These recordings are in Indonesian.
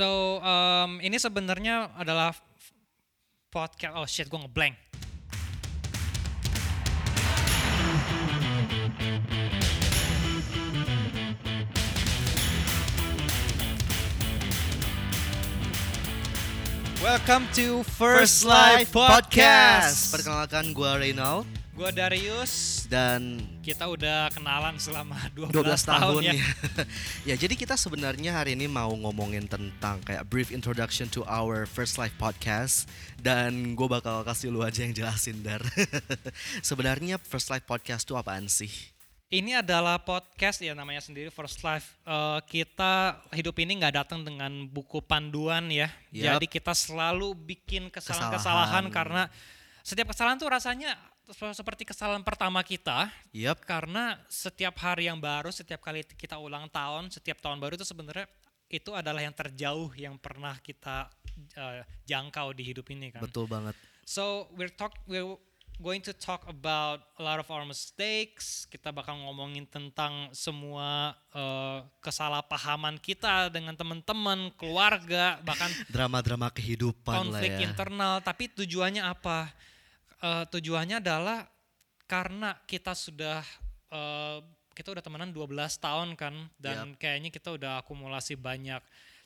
So um, ini sebenarnya adalah podcast. Oh shit, gue ngeblank. Welcome to First Life Podcast. Perkenalkan gue Reynald Gue Darius. dan Kita udah kenalan selama 12, 12 tahun ya. ya. ya, jadi kita sebenarnya hari ini mau ngomongin tentang kayak brief introduction to our First Life Podcast dan gue bakal kasih lu aja yang jelasin dar. sebenarnya First Life Podcast itu apaan sih? Ini adalah podcast ya namanya sendiri First Life. Eh, kita hidup ini nggak datang dengan buku panduan ya. Yap. Jadi kita selalu bikin kesalahan-kesalahan Kesalahan. karena setiap kesalahan tuh rasanya seperti kesalahan pertama kita. Yap, Karena setiap hari yang baru, setiap kali kita ulang tahun, setiap tahun baru itu sebenarnya itu adalah yang terjauh yang pernah kita eh, jangkau di hidup ini kan. betul banget. So we're talk we're going to talk about a lot of our mistakes. Kita bakal ngomongin tentang semua uh, kesalahpahaman kita dengan teman-teman, keluarga, bahkan Drama-drama kehidupan lah konflik ya. internal. Tapi tujuannya apa? Uh, tujuannya adalah karena kita sudah uh, kita udah temenan 12 tahun kan dan kayaknya kita udah akumulasi banyak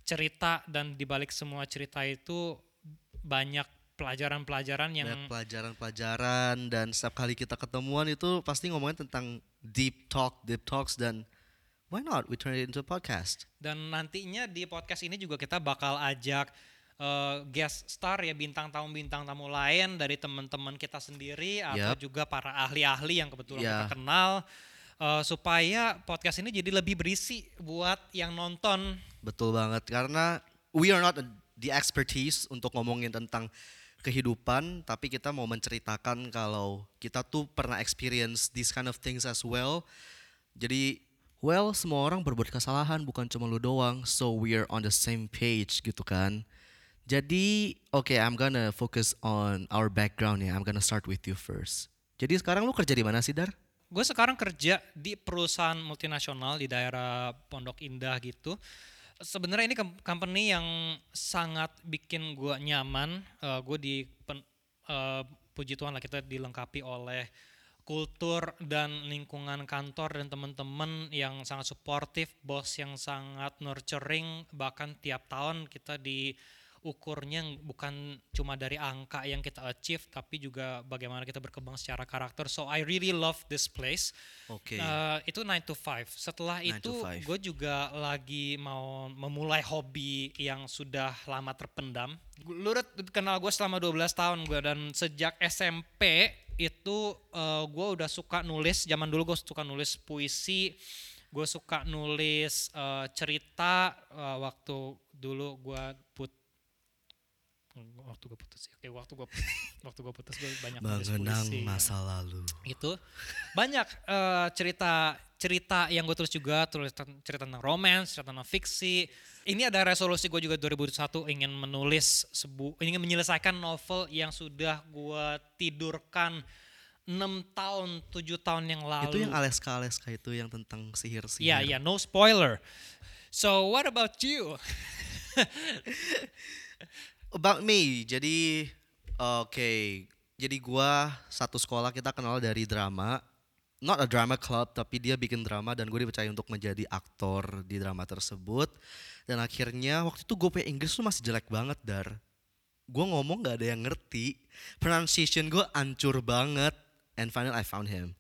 cerita dan dibalik semua cerita itu banyak pelajaran-pelajaran yang Banyak pelajaran-pelajaran dan setiap kali kita ketemuan itu pasti ngomongin tentang deep talk, deep talks dan why not we turn it into a podcast? dan nantinya di podcast ini juga kita bakal ajak uh, guest star ya bintang tamu bintang tamu lain dari teman-teman kita sendiri atau Yap. juga para ahli-ahli yang kebetulan Ya. kita kenal uh, supaya podcast ini jadi lebih berisi buat yang nonton Betul banget karena we are not the expertise untuk ngomongin tentang kehidupan tapi kita mau menceritakan kalau kita tuh pernah experience these kind of things as well. Jadi well semua orang berbuat kesalahan bukan cuma lu doang so we are on the same page gitu kan. Jadi oke I'm gonna focus on our background ya. I'm gonna start with you first. Jadi sekarang lu kerja di mana sih Dar? gue sekarang kerja di perusahaan multinasional di daerah Pondok Indah gitu. Sebenarnya ini com- company yang sangat bikin gue nyaman. Eh, gue di pen- eh, puji Tuhan lah kita dilengkapi oleh kultur dan lingkungan kantor dan teman-teman yang sangat suportif, bos yang sangat nurturing. Bahkan tiap tahun kita diukurnya bukan cuma dari angka yang kita achieve, tapi juga bagaimana kita berkembang secara karakter. So I really love this place. Oke. Uh, itu 9 to 5. Setelah 9 itu to 5. gue juga lagi mau memulai hobi yang sudah lama terpendam. Lu kenal gue selama 12 tahun gue dan sejak SMP itu uh, gue udah suka nulis. Zaman dulu gue suka nulis puisi. Gue suka nulis uh, cerita uh, waktu dulu gue put waktu gue putus ya. Oke, waktu gue waktu gue putus gue banyak Mengenang puisi. ya masa lalu. itu banyak eh, cerita cerita yang gue tulis juga tulis cerita tentang romance cerita tentang fiksi ini ada resolusi gue juga 2001 ingin menulis sebu ingin menyelesaikan novel yang sudah gue tidurkan 6 tahun 7 tahun yang lalu Itu yang Aleska-Aleska itu yang tentang sihir-sihir. Iya, iya, no spoiler. So, what about you? About me, jadi oke, jadi gua satu sekolah kita kenal dari drama, not a drama club tapi dia bikin drama dan gue dipercaya untuk menjadi aktor di drama tersebut. Dan akhirnya waktu itu gue punya Inggris tuh masih jelek banget dar, gue ngomong gak ada yang ngerti, pronunciation gue ancur banget, and finally I found him.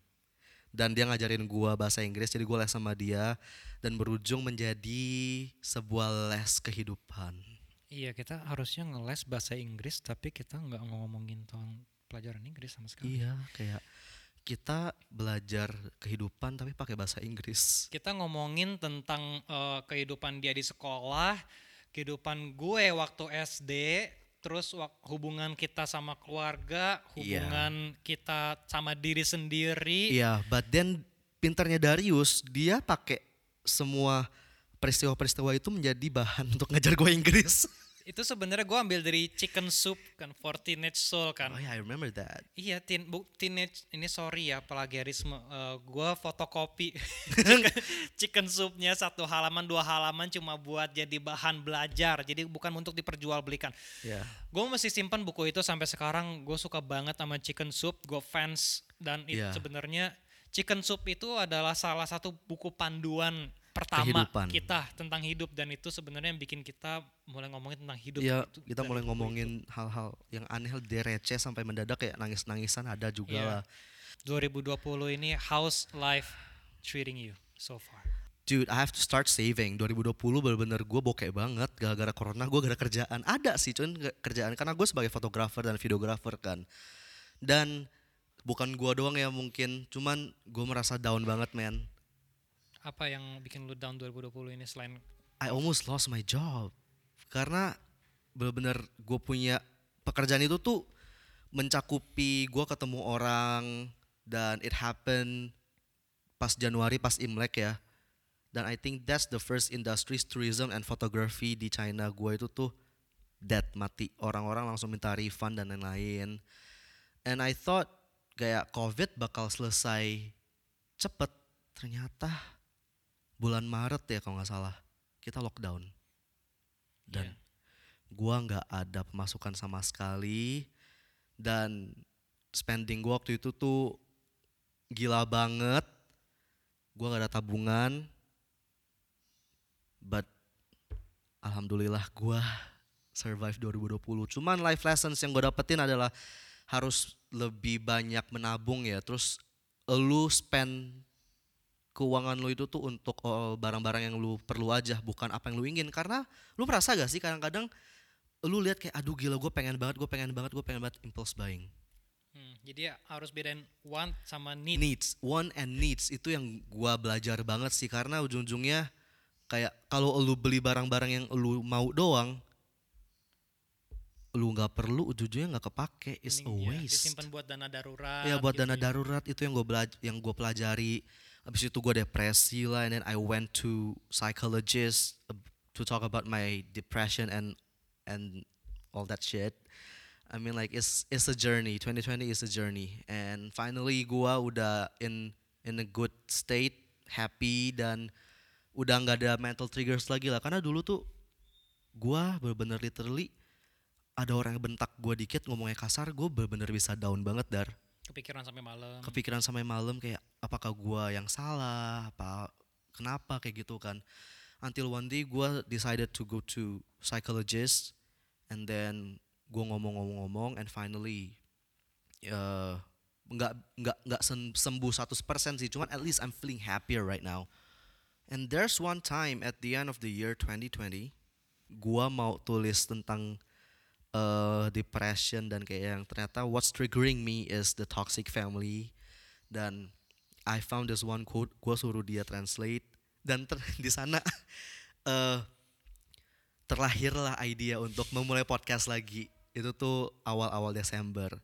Dan dia ngajarin gua bahasa Inggris jadi gue les sama dia. Dan berujung menjadi sebuah les kehidupan. Iya, kita harusnya ngeles bahasa Inggris tapi kita nggak ngomongin tentang pelajaran Inggris sama sekali. Iya, kayak kita belajar kehidupan tapi pakai bahasa Inggris. Kita ngomongin tentang eh, kehidupan dia di sekolah, kehidupan gue waktu SD, terus hubungan kita sama keluarga, Iya. hubungan kita sama diri sendiri. Iya, but then pinternya Darius dia pakai semua peristiwa-peristiwa itu menjadi bahan untuk ngajar gue Inggris. Itu sebenarnya gue ambil dari Chicken Soup kan, for Teenage Soul kan. Oh yeah, I remember that. Iya, teen, bu, teenage ini sorry ya plagiarisme. Uh, gua fotokopi chicken, chicken soupnya satu halaman dua halaman cuma buat jadi bahan belajar. Jadi bukan untuk diperjualbelikan. Yeah. Gue masih simpan buku itu sampai sekarang. Gue suka banget sama chicken soup. Gue fans dan itu Yeah. sebenarnya chicken soup itu adalah salah satu buku panduan pertama Kehidupan. kita tentang hidup dan itu sebenarnya yang bikin kita mulai ngomongin tentang hidup. Iya, gitu. kita mulai ngomongin hal-hal yang aneh, dia receh sampai mendadak kayak nangis-nangisan ada juga Iya. lah. 2020 ini how's life treating you so far? Dude, I have to start saving. 2020 bener-bener gue bokeh banget gara-gara corona. Gue gara kerjaan. Ada sih, cuman kerjaan karena gue sebagai fotografer dan videografer kan. Dan bukan gue doang ya mungkin, cuman gue merasa down banget, man. Apa yang bikin lu down 2020 ini selain I almost lost my job. Karena bener-bener gue punya pekerjaan itu tuh mencakupi gue ketemu orang dan it happen pas Januari pas Imlek ya. Dan I think that's the first industries tourism and photography di China gue itu tuh dead mati. Orang-orang langsung minta refund dan lain-lain. And I thought kayak COVID bakal selesai cepet. Ternyata bulan Maret ya kalau nggak salah. Kita lockdown. Dan Iya. gua nggak ada pemasukan sama sekali. Dan spending gua waktu itu tuh gila banget. Gua nggak ada tabungan. But alhamdulillah gua survive 2020 cuman life lessons yang gue dapetin adalah harus lebih banyak menabung ya. Terus lu spend keuangan lu itu tuh untuk oh, barang-barang yang lu perlu aja bukan apa yang lu ingin karena lu merasa gak sih kadang-kadang lu lihat kayak aduh gila gue pengen banget gue pengen banget gue pengen banget impulse buying Hmm, jadi ya harus bedain want sama need. needs want and needs itu yang gua belajar banget sih karena ujung-ujungnya kayak kalau lu beli barang-barang yang lu mau doang lu nggak perlu ujung-ujungnya nggak kepake is a ya waste disimpan buat dana darurat. ya buat gitu dana ya. darurat itu yang gue belaj yang gue pelajari habis itu gue depresi lah and then I went to psychologist to talk about my depression and and all that shit. I mean like it's it's a journey. 2020 is a journey. And finally gua udah in in a good state happy dan udah nggak ada mental triggers lagi lah. Karena dulu tuh gua bener-bener literally ada orang yang bentak gua dikit ngomongnya kasar gue bener-bener bisa down banget dar Kepikiran sampai malam. kepikiran sampai malam kayak apakah gua yang salah? Apa kenapa? Kayak gitu kan. Until one day gua decided to go to psychologist and then gua ngomong-ngomong-ngomong and finally uh, nggak nggak nggak sem- sembuh 100% sih. Cuman at least I'm feeling happier right now. And there's one time at the end of the year 2020 gua mau tulis tentang uh, depression dan kayak yang ternyata what's triggering me is the toxic family dan I found this one quote gue suruh dia translate dan ter- di sana eh terlahirlah idea untuk memulai podcast lagi itu tuh awal-awal Desember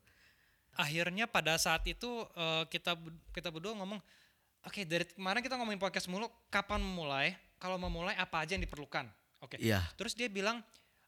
Akhirnya pada saat itu eh, kita kita berdua ngomong, oke dari kemarin kita ngomongin podcast mulu, kapan memulai? Kalau mau mulai apa aja yang diperlukan? Oke. Iya. Terus dia bilang,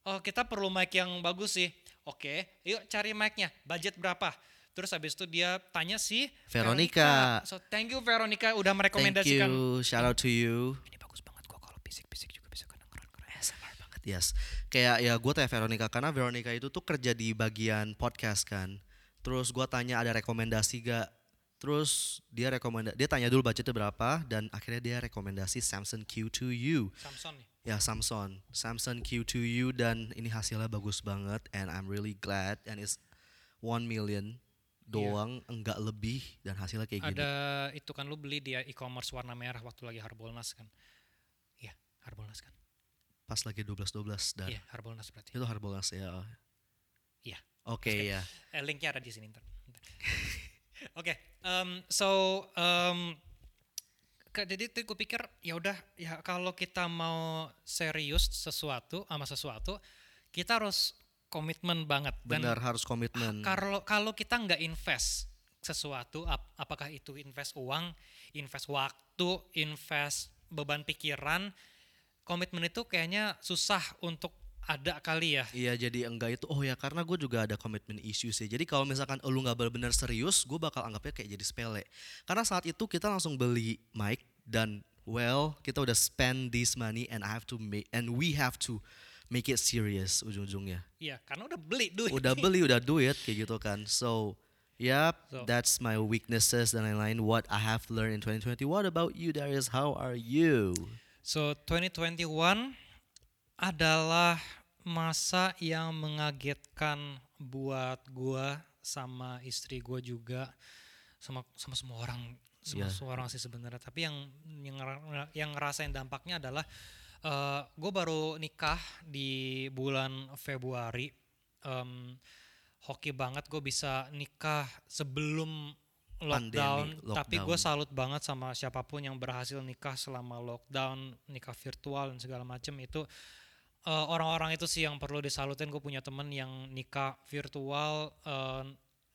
oh kita perlu mic yang bagus sih. Oke, yuk cari mic-nya. Budget berapa? Terus habis itu dia tanya si Veronica. So thank you Veronica udah thank merekomendasikan. you shout out to you Ini bagus banget kok kalau bisik-bisik juga bisa kedengeran keren. ASMR banget yes kayak ya gue tanya Veronica karena Veronica itu tuh kerja di bagian podcast kan terus gue tanya ada rekomendasi gak terus dia rekomenda dia tanya dulu budgetnya berapa dan akhirnya dia rekomendasi Samsung Q2U Samsung nih. Ya Samsung Samsung Q2U dan ini hasilnya bagus banget and I'm really glad and it's 1 million doang enggak lebih dan hasilnya kayak gini Ada itu kan lu beli dia e-commerce warna merah waktu lagi Harbolnas kan. Iya, Harbolnas kan. pas lagi 12-12 dan Iya, Harbolnas berarti. itu Harbolnas ya Iya. oke ya Eh, linknya ada di sini ntar. Oke, um, so um, jadi tuh gue pikir ya udah ya kalau kita mau serius sesuatu sama sesuatu kita harus komitmen banget. Dan benar harus komitmen. kalau kalau kita nggak invest sesuatu ap- apakah itu invest uang invest waktu invest beban pikiran komitmen itu kayaknya susah untuk ada kali ya. Iya jadi enggak itu oh ya karena gue juga ada commitment issues sih. Jadi kalau misalkan lu nggak benar-benar serius, gue bakal anggapnya kayak jadi sepele. Karena saat itu kita langsung beli mic dan well kita udah spend this money and I have to make and we have to make it serious ujung-ujungnya. Iya, karena udah beli duit. Udah beli udah duit kayak gitu kan. So Yep, So- that's my weaknesses dan lain-lain. What I have learned in 2020. What about you, Darius? How are you? So 2021 adalah masa yang mengagetkan buat gua sama istri gua juga sama sama semua orang semua, Iya. semua orang sih sebenarnya tapi yang yang yang ngerasain dampaknya adalah eh gue baru nikah di bulan Februari Em, hoki banget gue bisa nikah sebelum lockdown, Pandemi, tapi gue lockdown. salut banget sama siapa pun yang berhasil nikah selama lockdown nikah virtual dan segala macem itu eh, orang-orang itu sih yang perlu disalutin. Gue punya temen yang nikah virtual eh,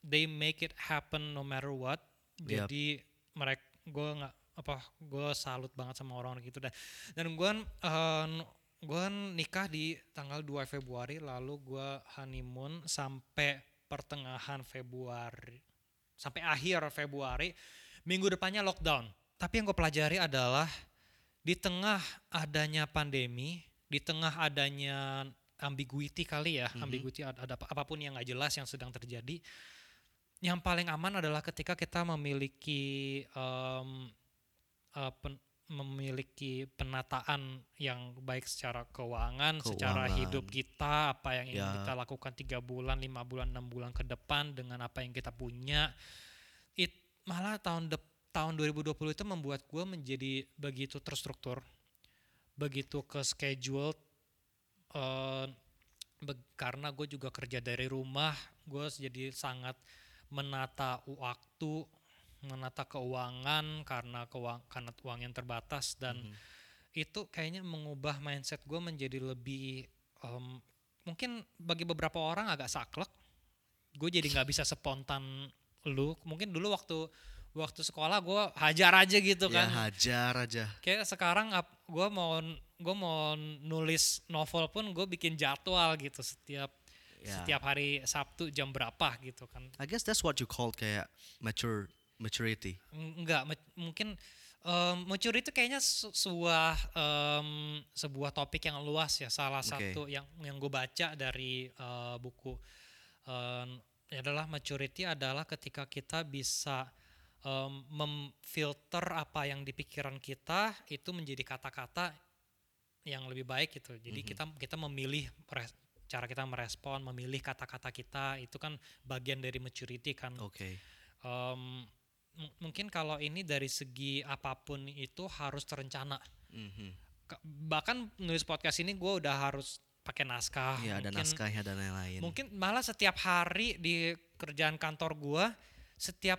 they make it happen no matter what. Yep. jadi mereka gue nggak apa gue salut banget sama orang-orang gitu dan dan gue gue nikah di tanggal 2 Februari lalu gue honeymoon sampai pertengahan Februari sampai akhir Februari. Minggu depannya lockdown. Tapi yang gue pelajari adalah di tengah adanya pandemi di tengah adanya ambiguity kali ya ambiguity ada, ada apa- apa pun yang nggak jelas yang sedang terjadi yang paling aman adalah ketika kita memiliki em, eh, pen- memiliki penataan yang baik secara keuangan, secara Keuangan. hidup kita, apa yang ingin Ya. kita lakukan tiga bulan, lima bulan, enam bulan ke depan dengan apa yang kita punya. It malah tahun dep- tahun 2020 itu membuat gue menjadi begitu terstruktur, begitu ke schedule eh, be- karena gue juga kerja dari rumah, gue jadi sangat menata waktu, menata keuangan karena keuang karena uang yang terbatas dan itu kayaknya mengubah mindset gue menjadi lebih em, mungkin bagi beberapa orang agak saklek, gue jadi nggak bisa spontan lu. Mungkin dulu waktu waktu sekolah gue hajar aja gitu Ya kan hajar aja. kayak sekarang gue mau gue mau nulis novel pun gue bikin jadwal gitu setiap Ya. setiap hari Sabtu jam berapa gitu kan I guess that's what you called kayak mature maturity. Eng- enggak me- mungkin um, mature itu kayaknya su- sebuah em, sebuah topik yang luas ya salah Oke. satu yang yang gue baca dari eh, buku em, adalah maturity adalah ketika kita bisa em, memfilter apa yang di pikiran kita itu menjadi kata-kata yang lebih baik gitu jadi kita kita memilih res- cara kita merespon memilih kata-kata kita itu kan bagian dari maturity kan Oke. Em, m- mungkin kalau ini dari segi apa pun itu harus terencana. Mhm. Ke- Bahkan nulis podcast ini gue udah harus pakai naskah. Ya ada naskahnya dan lain-lain. Mungkin malah setiap hari di kerjaan kantor gue, setiap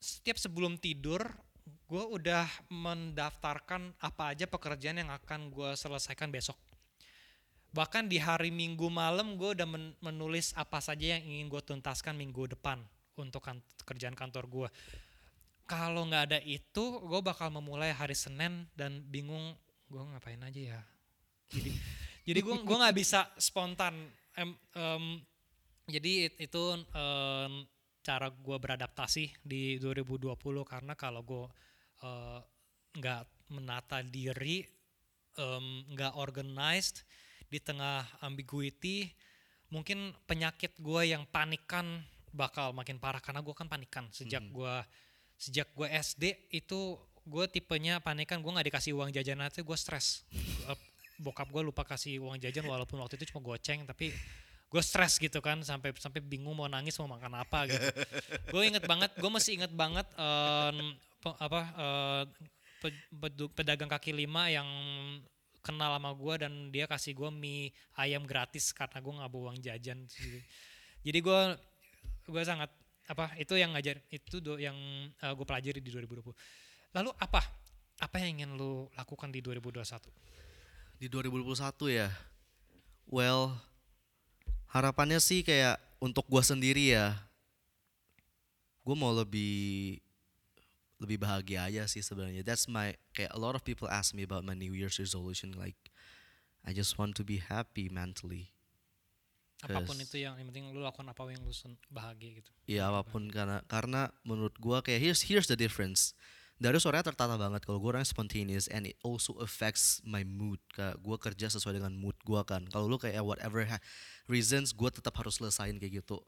setiap sebelum tidur, gue udah mendaftarkan apa aja pekerjaan yang akan gue selesaikan besok. Bahkan di hari Minggu malam gue udah men- menulis apa saja yang ingin gue tuntaskan minggu depan untuk kan- kerjaan kantor gue. Kalau nggak ada itu, gue bakal memulai hari Senin dan bingung gue ngapain aja ya. Jadi, jadi gue gua nggak bisa spontan. Em, em, jadi it- itu em, cara gue beradaptasi di 2020 karena kalau gue eh, nggak menata diri, nggak organized di tengah ambiguity, mungkin penyakit gue yang panikan bakal makin parah karena gue kan panikan sejak gue sejak gue SD itu gue tipenya panikan gue nggak dikasih uang jajan aja gue stres. Bokap gue lupa kasih uang jajan walaupun waktu itu cuma goceng tapi gue stres gitu kan sampai sampai bingung mau nangis mau makan apa gitu gue inget banget gue masih inget banget em, pe- apa eh, pe- pedagang kaki lima yang kenal sama gue dan dia kasih gue mie ayam gratis karena gue nggak bawa uang jajan gitu. jadi gue gue sangat apa itu yang ngajar itu do, yang gue pelajari di 2020 lalu apa apa yang ingin lu lakukan di 2021 Di 2021 ya. Well, harapannya sih kayak untuk gua sendiri ya. Gue mau lebih lebih bahagia aja sih sebenarnya. That's my kayak a lot of people ask me about my New Year's resolution like I just want to be happy mentally. Apa pun itu yang, yang penting lu lakukan apa yang lu sen- bahagia gitu. Ya apa pun karena karena menurut gua kayak here's here's the difference. Darius orangnya tertata banget kalau gua orangnya spontaneous and it also affects my mood. Kayak gua kerja sesuai dengan mood gua kan. Kalau lu kayak whatever ha- reasons gua tetap harus selesain kayak gitu.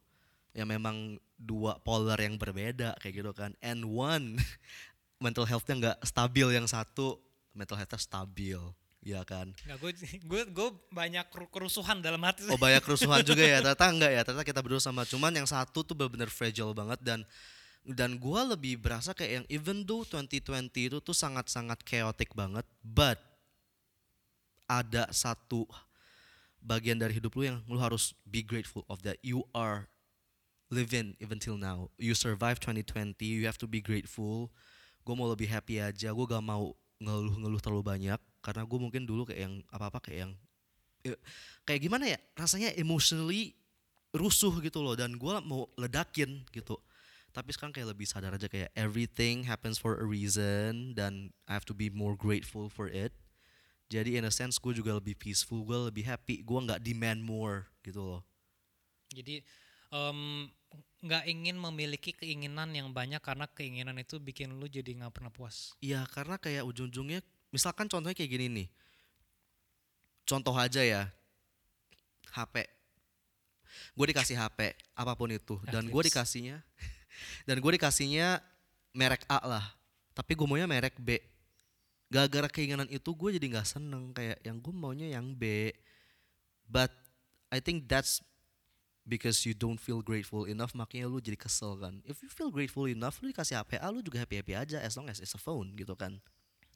Ya memang dua polar yang berbeda kayak gitu kan. And one mental health-nya nggak stabil yang satu mental health-nya stabil. Ya kan. Nggak, gue gue gue banyak keru- kerusuhan dalam hati. Oh banyak kerusuhan juga ya ternyata enggak ya ternyata kita berdua sama cuman yang satu tuh benar-benar fragile banget dan dan gua lebih berasa kayak yang even though 2020 itu tuh sangat-sangat chaotic banget but ada satu bagian dari hidup lu yang lu harus be grateful of that. You are living even till now. You survive 2020 you have to be grateful. Gue mau lebih happy aja gue gak mau ngeluh-ngeluh terlalu banyak. Karena gue mungkin dulu kayak yang apa-apa kayak yang eh, kayak gimana ya rasanya emotionally rusuh gitu loh. Dan gue mau ledakin gitu tapi sekarang kayak lebih sadar aja kayak everything happens for a reason dan I have to be more grateful for it jadi in a sense gue juga lebih peaceful gue lebih happy gue nggak demand more gitu loh Jadi nggak ingin memiliki keinginan yang banyak karena keinginan itu bikin lu jadi nggak pernah puas. Iya karena kayak ujung-ujungnya misalkan contohnya kayak gini nih. Contoh aja ya. HP. Gue dikasih HP apa pun itu dan gue dikasihnya dan gue dikasihnya merek A lah. Tapi gue maunya merek B. Gara-gara keinginan itu gue jadi nggak seneng kayak yang gue maunya yang B. But I think that's because you don't feel grateful enough makanya lu jadi kesel kan. If you feel grateful enough lu dikasih HP A lu juga happy-happy aja as long as it's a phone gitu kan.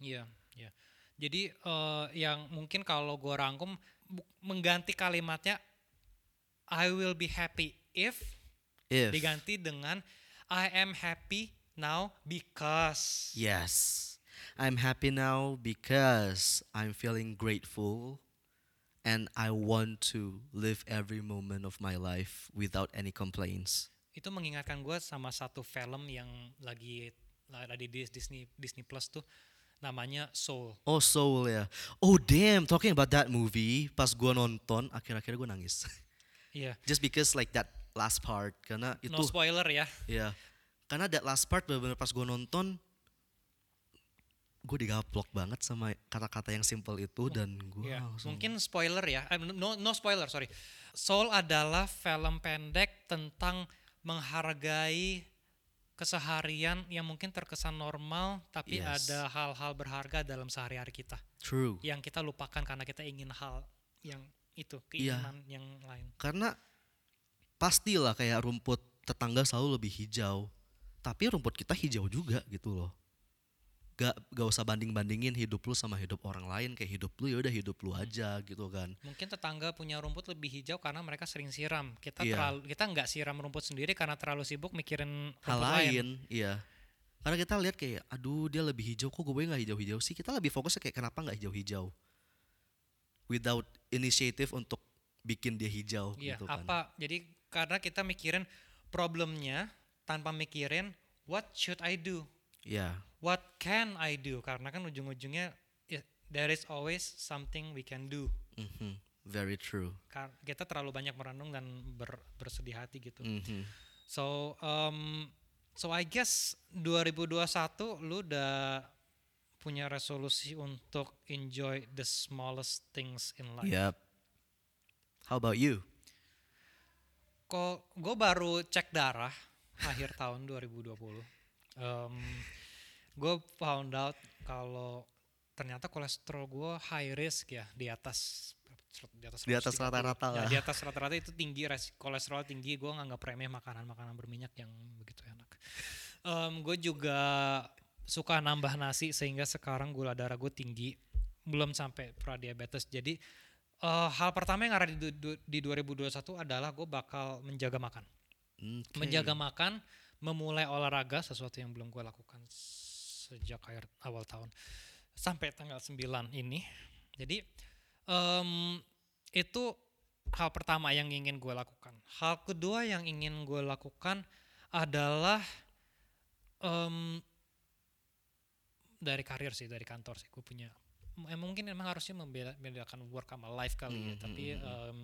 Iya, iya. Jadi eh, yang mungkin kalau gue rangkum mengganti kalimatnya I will be happy if If diganti dengan I am happy now because. yes, I'm happy now because I'm feeling grateful and I want to live every moment of my life without any complaints. Itu mengingatkan gue sama satu film yang lagi ada di Dis- Disney Disney Plus tuh namanya Soul. Oh soul ya. Oh damn, talking about that movie, pas gua nonton akhir-akhir gue nangis. Iya. Just because like that last part karena itu No spoiler ya. ya. Karena that last part bener-bener pas gua nonton gue digaplok banget sama kata-kata yang simple itu dan gue Iya, langsung mungkin spoiler ya. Eh, no, no spoiler, sorry. Soul adalah film pendek tentang menghargai keseharian yang mungkin terkesan normal, tapi Yes. ada hal-hal berharga dalam sehari-hari kita true. yang kita lupakan karena kita ingin hal yang itu Iya. keinginan yang lain. Karena pastilah kayak rumput tetangga selalu lebih hijau. Tapi rumput kita hijau juga gitu loh. Gak, gak usah banding-bandingin hidup lu sama hidup orang lain. Kayak hidup lu ya udah hidup lu aja gitu kan. Mungkin tetangga punya rumput lebih hijau karena mereka sering siram. Kita Iya. terlalu kita nggak siram rumput sendiri karena terlalu sibuk mikirin Hal rumput lain, iya. Karena kita lihat kayak, aduh dia lebih hijau, kok gue nggak hijau-hijau sih? Kita lebih fokusnya kayak kenapa nggak hijau-hijau? Without initiative untuk bikin dia hijau Iya, gitu kan. apa? Jadi karena kita mikirin problemnya tanpa mikirin what should I do? Iya, What can I do? Karena kan ujung-ujungnya ya, there is always something we can do. mhm, very true. Kar- Kita terlalu banyak merenung dan ber- bersedih hati gitu. Mhm. So um, so I guess 2021 lu udah punya resolusi untuk enjoy the smallest things in life. Yep. How about you? Kok gue baru cek darah akhir tahun 2020. Um, gue found out kalau ternyata kolesterol gue high risk ya di atas di atas Di atas 130. rata-rata Ya, lah. di atas rata-rata itu tinggi res- kolesterol tinggi gue nganggap remeh makanan-makanan berminyak yang begitu enak. gue juga suka nambah nasi sehingga sekarang gula darah gue tinggi belum sampai pradiabetes jadi eh, hal pertama yang ada di, di 2021 adalah gue bakal menjaga makan Okay. menjaga makan, memulai olahraga sesuatu yang belum gue lakukan sejak akhir awal tahun sampai tanggal 9 ini. Jadi em, itu hal pertama yang ingin gue lakukan. Hal kedua yang ingin gue lakukan adalah em, dari karir sih, dari kantor sih. Gue punya m- mungkin emang harusnya membeda- membedakan work sama life kali ya. Hmm, tapi hmm, hmm, em,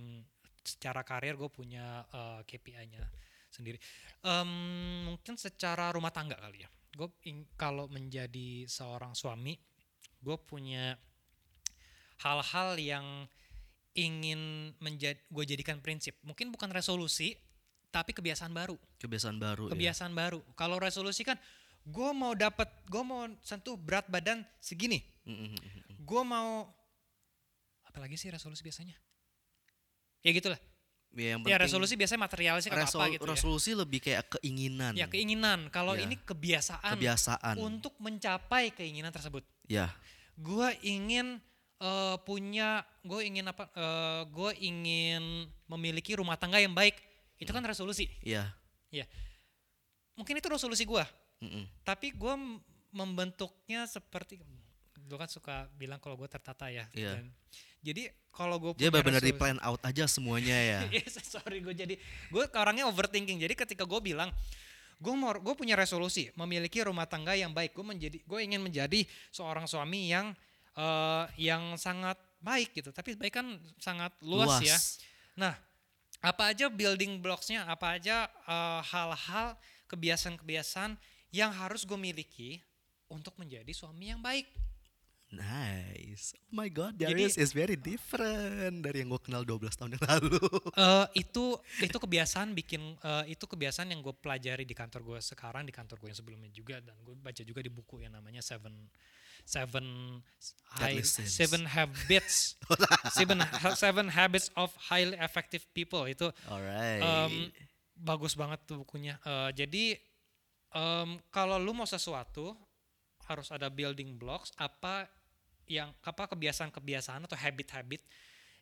secara karir gue punya eh, KPI-nya sendiri. Em, mungkin secara rumah tangga kali ya. Gue kalau menjadi seorang suami gue punya hal-hal yang ingin menjadi gue jadikan prinsip. Mungkin bukan resolusi tapi kebiasaan baru. Kebiasaan baru ya. kebiasaan baru. Kalau resolusi kan gue mau dapat gue mau sentuh berat badan segini. Mm, mm, mm, mm. Gue mau apalagi sih resolusi biasanya ya gitulah Ya, yang ya resolusi biasanya materialisnya kan resol- apa gitu resolusi lebih kayak keinginan. ya ya keinginan kalau Ya. ini kebiasaan kebiasaan. untuk mencapai keinginan tersebut ya. gue ingin eh, punya gue ingin apa gue ingin memiliki rumah tangga yang baik itu kan resolusi Ya. mungkin itu resolusi gue Mm-mm. tapi gue membentuknya seperti gue kan suka bilang kalau gue tertata ya Iya. Dan- jadi kalau gue Dia benar-benar di plan out aja semuanya ya. Yes, sorry gue jadi gue orangnya overthinking. Jadi ketika gue bilang gue mau gue punya resolusi memiliki rumah tangga yang baik. Gue menjadi gue ingin menjadi seorang suami yang eh, yang sangat baik gitu. Tapi baik kan sangat luas, ya. Nah, apa aja building blocks-nya, apa aja eh, hal-hal kebiasaan-kebiasaan yang harus gue miliki untuk menjadi suami yang baik. Nice. Oh my god, Jadi- Darius is very different dari yang gue kenal 12 tahun yang lalu. Eh, itu itu kebiasaan bikin eh, itu kebiasaan yang gue pelajari di kantor gue sekarang di kantor gue yang sebelumnya juga dan gue baca juga di buku yang namanya Seven Seven High. Seven Habits Seven Seven Habits of Highly Effective People itu Alright. em, bagus banget tuh bukunya. Eh, jadi em, kalau lu mau sesuatu harus ada building blocks apa yang apa kebiasaan-kebiasaan atau habit-habit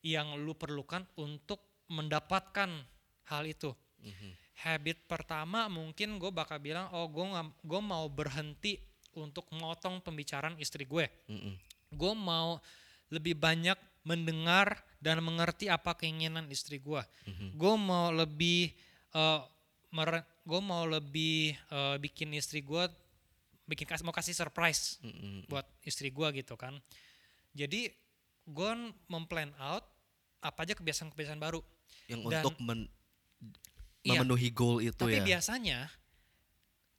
yang lu perlukan untuk mendapatkan hal itu. Mhm. Habit pertama mungkin gue bakal bilang oh gue gue mau berhenti untuk motong pembicaraan istri gue. Mm-mm. Gue mau lebih banyak mendengar dan mengerti apa keinginan istri gue. Mhm. Gue mau lebih gue mau lebih eh, bikin istri gue bikin mau kasih surprise Mm-mm. buat istri gue gitu kan. Jadi gue memplan out apa aja kebiasaan-kebiasaan baru. Yang Dan- untuk men- Iya. memenuhi goal itu Tapi ya. biasanya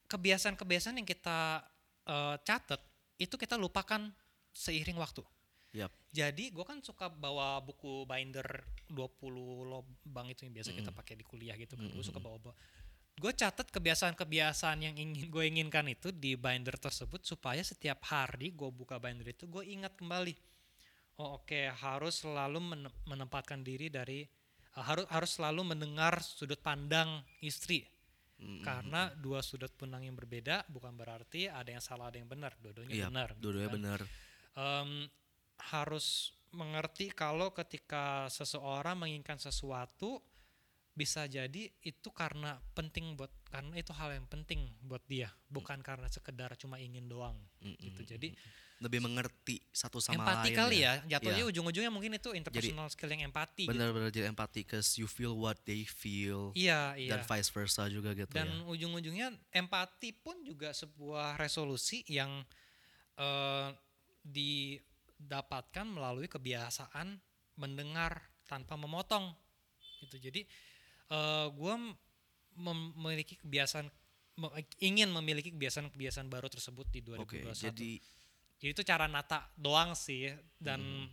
kebiasaan-kebiasaan yang kita eh, catat itu kita lupakan seiring waktu. Yap. Jadi gue kan suka bawa buku binder 20 lobang itu yang biasa kita pakai di kuliah gitu kan. Gue suka bawa, bawa. Gue catat kebiasaan-kebiasaan yang ingin gue inginkan itu di binder tersebut supaya setiap hari gue buka binder itu gue ingat kembali. Oh oke harus selalu mene- menempatkan diri dari uh, harus harus selalu mendengar sudut pandang istri. Mm-mm. Karena dua sudut pandang yang berbeda bukan berarti ada yang salah ada yang benar. Dua-duanya Iya, benar. gitu Dua-duanya kan benar. em, harus mengerti kalau ketika seseorang menginginkan sesuatu bisa jadi itu karena penting buat karena itu hal yang penting buat dia bukan karena sekedar cuma ingin doang Mm-mm. gitu jadi Lebih mengerti satu sama empati lain kali ya jatuhnya Iya. ujung-ujungnya mungkin itu interpersonal skill yang empati gitu. Benar-benar jadi empati cause you feel what they feel iya iya dan vice versa juga gitu dan ya. ujung-ujungnya empati pun juga sebuah resolusi yang eh, didapatkan melalui kebiasaan mendengar tanpa memotong gitu jadi gue memiliki kebiasaan me- ingin memiliki kebiasaan-kebiasaan baru tersebut di 2021 Oke, jadi jadi itu cara nata doang sih dan Hmm,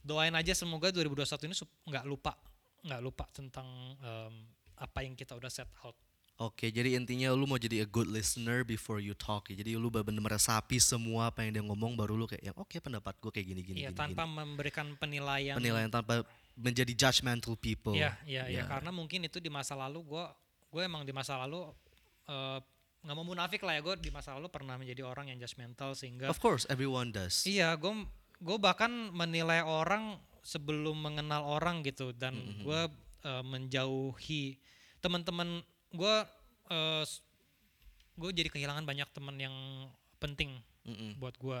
doain aja semoga 2021 ini nggak lupa nggak lupa tentang em, apa yang kita udah set out Oke, jadi intinya lu mau jadi a good listener before you talk ya. Jadi lu benar-benar meresapi semua apa yang dia ngomong baru lu kayak yang oke pendapat gue kayak gini gini Iya gini. tanpa gini. memberikan penilaian. penilaian tanpa menjadi judgmental people. Iya iya iya Ya. karena mungkin itu di masa lalu gue gue emang di masa lalu eh, nggak mau munafik lah ya gue di masa lalu pernah menjadi orang yang judgmental sehingga Of course, everyone does. iya gue gue bahkan menilai orang sebelum mengenal orang gitu dan Mm-hmm. gue eh, menjauhi teman-teman gue gue jadi kehilangan banyak teman yang penting Mm-mm. buat gue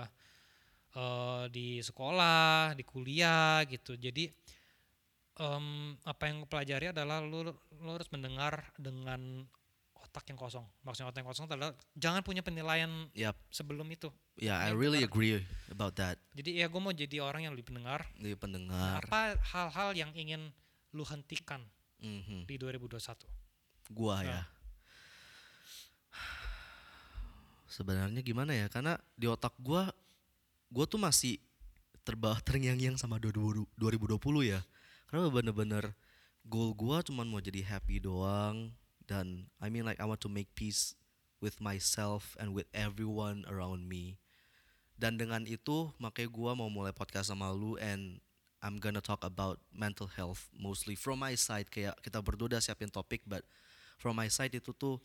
eh di sekolah, di kuliah gitu. Jadi em, apa yang pelajari adalah lu, lu harus mendengar dengan otak yang kosong. Maksudnya otak yang kosong adalah jangan punya penilaian Yap. sebelum itu. Yeah, I Yang really agree about that. Jadi ya gue mau jadi orang yang lebih pendengar. Di pendengar. Apa hal-hal yang ingin lu hentikan Mhm. di 2021? Gua ya. Sebenarnya gimana ya? Karena di otak gua gua tuh masih terbawa terngiang-ngiang sama 2020 2020 ya. Karena bener-bener goal gua cuman mau jadi happy doang dan I mean like I want to make peace with myself and with everyone around me. Dan dengan itu makanya gua mau mulai podcast sama lu and I'm gonna talk about mental health mostly from my side kayak kita berdua udah siapin topik but from my side itu tuh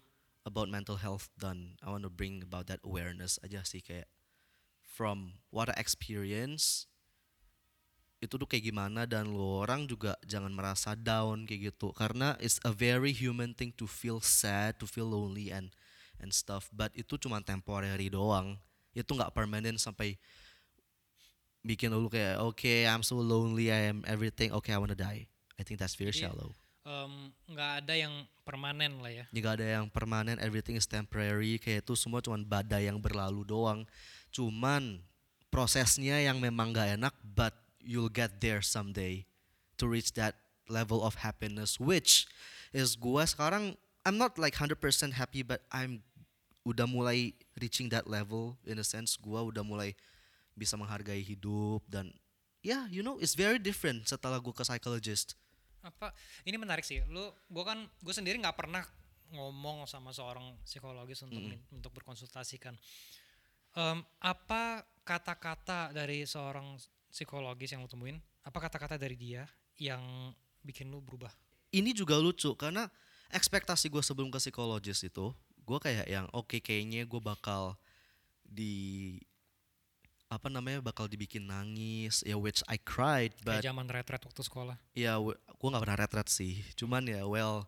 about mental health dan I want to bring about that awareness aja sih kayak from what I experience itu tuh kayak gimana dan lo orang juga jangan merasa down kayak gitu. Karena it's a very human thing to feel sad to feel lonely and and stuff. But itu cuma temporary doang. Itu nggak permanent sampai bikin lu kayak okay I'm so lonely I am everything. Okay I wanna die. I think that's very Jadi, shallow. Nggak ada yang permanen lah ya. jika ada yang permanen everything is temporary. Kayak itu semua cuman badai yang berlalu doang. Cuman prosesnya yang memang gak enak but you'll get there someday to reach that level of happiness which is gua sekarang I'm not like 100% happy but I'm udah mulai reaching that level in a sense gua udah mulai bisa menghargai hidup dan ya yeah, you know it's very different setelah gua ke psychologist Apa ini menarik sih. Lu gua kan gue sendiri nggak pernah ngomong sama seorang psikologis untuk min- untuk berkonsultasikan. Em, apa kata-kata dari seorang psikologis yang lu temuin? Apa kata-kata dari dia yang bikin lu berubah? ini juga lucu karena ekspektasi gue sebelum ke psikologis itu gue kayak yang oke kayaknya gue bakal di apa namanya bakal dibikin nangis ya which I cried but Kayak zaman retret waktu sekolah. ya gue nggak pernah retret sih cuman ya well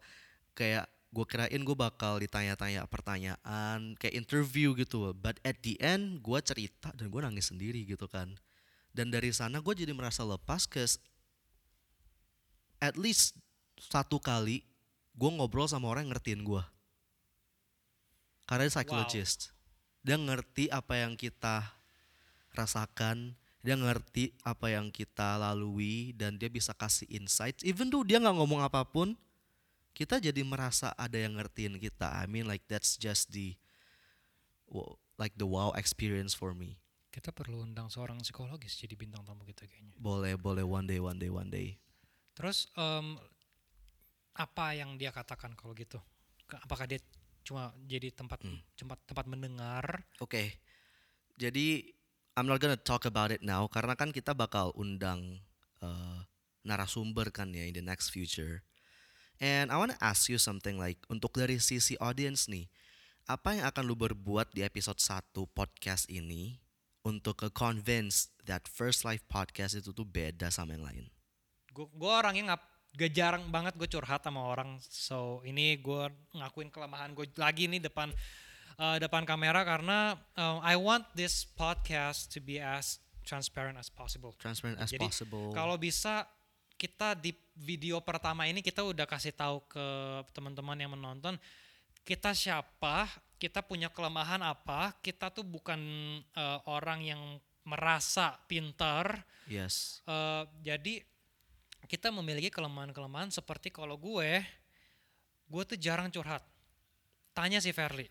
kayak gue kirain gue bakal ditanya-tanya pertanyaan kayak interview gitu but at the end gue cerita dan gue nangis sendiri gitu kan dan dari sana gue jadi merasa lepas ke at least satu kali gue ngobrol sama orang yang ngertiin gue karena dia psychologist. Dia ngerti apa yang kita rasakan dia ngerti apa yang kita lalui dan dia bisa kasih insights. Even though dia nggak ngomong apa pun kita jadi merasa ada yang ngertiin kita. I mean like that's just the like the wow experience for me Kita perlu undang seorang psikologis jadi bintang tamu kita kayaknya. boleh boleh one day one day one day Terus em, apa yang dia katakan kalau gitu? Apakah dia cuma jadi tempat tempat tempat mendengar? Oke. Jadi I'm not gonna talk about it now karena kan kita bakal undang uh, narasumber kan ya in the next future. And I wanna ask you something like untuk dari sisi audience nih, apa yang akan lu berbuat di episode 1 podcast ini untuk ke convince that First Life podcast itu tuh beda sama yang lain? Gue orangnya nggak gak jarang banget gue curhat sama orang. So ini gue ngakuin kelemahan gue lagi nih depan eh, depan kamera karena eh, I want this podcast to be as transparent as possible. Transparent as Jadi, possible. Kalau bisa kita di video pertama ini kita udah kasih tahu ke teman-teman yang menonton kita siapa, kita punya kelemahan apa, kita tuh bukan eh, orang yang merasa pintar. yes. eh, jadi kita memiliki kelemahan-kelemahan seperti kalau gue, gue tuh jarang curhat. Tanya si Verly,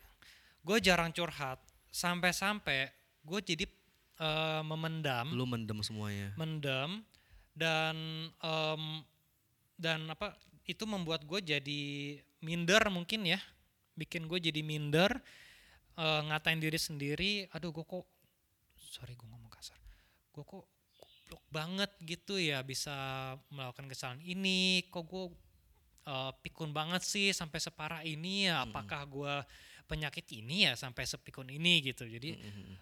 gue jarang curhat sampai-sampai gue jadi eh, memendam Lu mendem semuanya. mendam dan em, dan apa itu membuat gue jadi minder mungkin ya bikin gue jadi minder eh, ngatain diri sendiri aduh gue kok sorry gue ngomong kasar gue kok goblok banget gitu ya bisa melakukan kesalahan ini kok gue eh, pikun banget sih sampai separah ini ya apakah gue penyakit ini ya sampai sepikun ini gitu. Jadi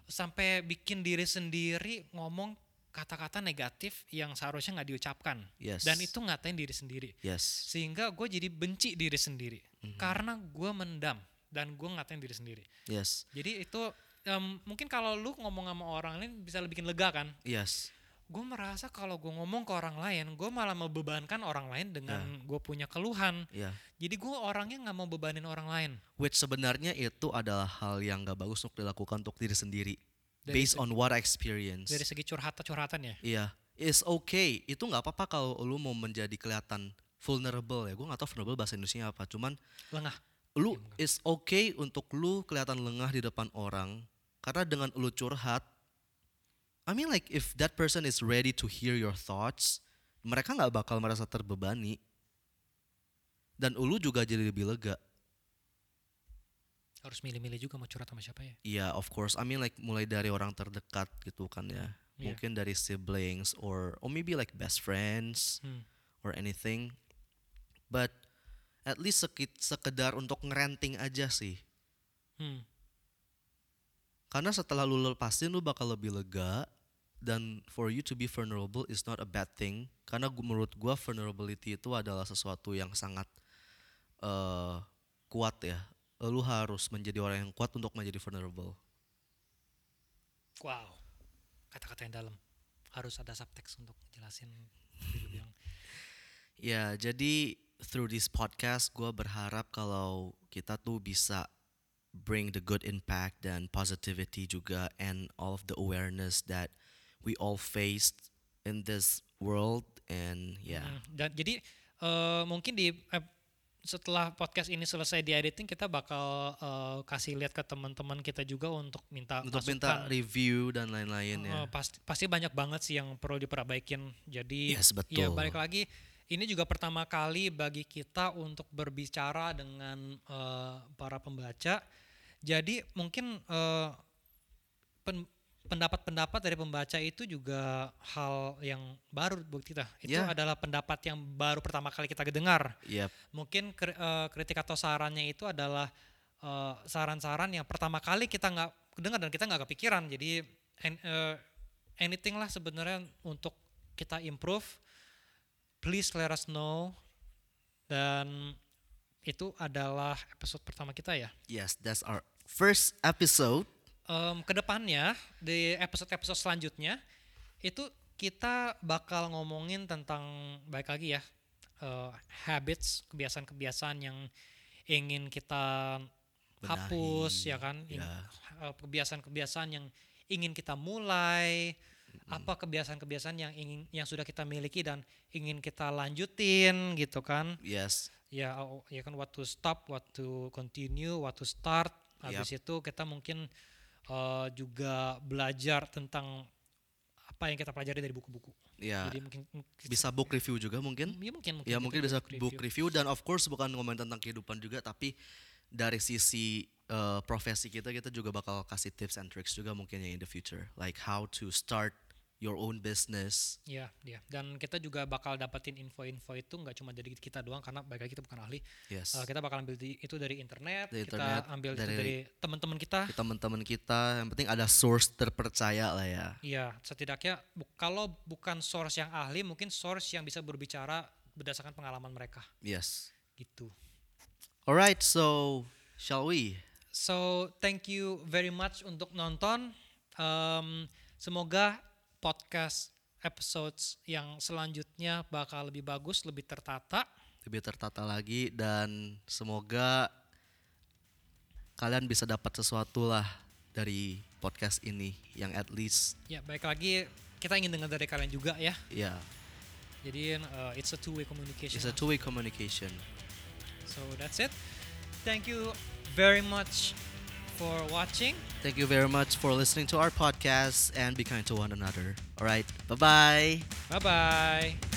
sampai bikin diri sendiri ngomong kata-kata negatif yang seharusnya nggak diucapkan Yes. dan itu ngatain diri sendiri Yes. sehingga gue jadi benci diri sendiri karena gue mendam dan gue ngatain diri sendiri Yes. jadi itu em, mungkin kalau lu ngomong sama orang lain bisa lebih bikin lega kan Yes. gue merasa kalau gue ngomong ke orang lain, gue malah membebankan orang lain dengan gue punya keluhan. Ya. Jadi gue orangnya nggak mau bebanin orang lain. Which sebenarnya itu adalah hal yang gak bagus untuk dilakukan untuk diri sendiri. Dari based segi- on what I experience. Dari segi curhatan-curhatan ya. Iya, it's okay. Itu nggak apa-apa kalau lu mau menjadi kelihatan vulnerable ya. Gue nggak tahu vulnerable bahasa Indonesia apa. Cuman Lengah. lu it's okay untuk lu kelihatan lengah di depan orang karena dengan lu curhat I mean like if that person is ready to hear your thoughts mereka nggak bakal merasa terbebani dan lu juga jadi lebih lega Harus milih-milih juga mau curhat sama siapa ya. Iya of course I mean like mulai dari orang terdekat gitu kan ya Iya. mungkin dari siblings or or maybe like best friends Hmm. or anything but at least sekit, sekedar untuk ngerenting aja sih Hmm. Karena setelah lu lepasin lu bakal lebih lega dan for you to be vulnerable is not a bad thing. Karena gua, menurut gua vulnerability itu adalah sesuatu yang sangat eh kuat ya. Lu harus menjadi orang yang kuat untuk menjadi vulnerable. Wow. Kata-kata yang dalam. Harus ada subtext untuk jelasin bilang. Ya, jadi through this podcast gua berharap kalau kita tuh bisa bring the good impact dan positivity juga and all of the awareness that we all faced in this world and yeah. Hmm, Dan jadi eh, mungkin di setelah podcast ini selesai di editing kita bakal eh, kasih lihat ke teman-teman kita juga untuk minta untuk minta masukan. review dan lain-lain Eh, ya. pasti pasti banyak banget sih yang perlu diperbaikin. Jadi Yes, ya betul. balik lagi ini juga pertama kali bagi kita untuk berbicara dengan eh, para pembaca. Jadi mungkin eh, pen- pendapat-pendapat dari pembaca itu juga hal yang baru buat kita. Itu Ya. adalah pendapat yang baru pertama kali kita dengar. Yep. Mungkin kri- eh, kritik atau sarannya itu adalah eh, saran-saran yang pertama kali kita nggak dengar dan kita nggak kepikiran. Jadi eh, anything lah sebenarnya untuk kita improve. Please let us know. Dan itu adalah episode pertama kita ya. Yes, that's our first episode. Em, ke depannya di episode-episode selanjutnya itu kita bakal ngomongin tentang baik lagi ya eh, habits kebiasaan-kebiasaan yang ingin kita hapus Benahi, ya kan? Ya. eh, kebiasaan-kebiasaan yang ingin kita mulai apa kebiasaan-kebiasaan yang ingin yang sudah kita miliki dan ingin kita lanjutin gitu kan? Yes. ya ya kan what to stop what to continue what to start. Habis itu kita mungkin eh, juga belajar tentang apa yang kita pelajari dari buku-buku Ya, jadi mungkin bisa book review juga mungkin. ya mungkin Ya mungkin bisa review. book review dan of course bukan ngomongin tentang kehidupan juga tapi dari sisi eh, profesi kita kita juga bakal kasih tips and tricks juga mungkin ya in the future like how to start your own business. ya ya dan kita juga bakal dapetin info-info itu nggak cuma dari kita doang karena baik lagi kita bukan ahli Yes. Eh, kita bakal ambil di- itu dari internet Dari kita internet, ambil dari- dari teman-teman kita teman-teman kita yang penting ada source terpercaya lah ya. Iya, setidaknya bu- kalau bukan source yang ahli, mungkin source yang bisa berbicara berdasarkan pengalaman mereka, Yes. gitu. Alright, so shall we? So thank you very much untuk nonton. Em, semoga podcast episodes yang selanjutnya bakal lebih bagus, lebih tertata. Lebih tertata lagi dan semoga kalian bisa dapat sesuatu lah dari podcast ini yang at least Ya baik lagi kita ingin dengar dari kalian juga ya. ya Jadi uh, it's a two way communication. it's a two-way communication. so that's it. Thank you very much for watching. Thank you very much for listening to our podcast and be kind to one another. All right, bye bye. Bye bye.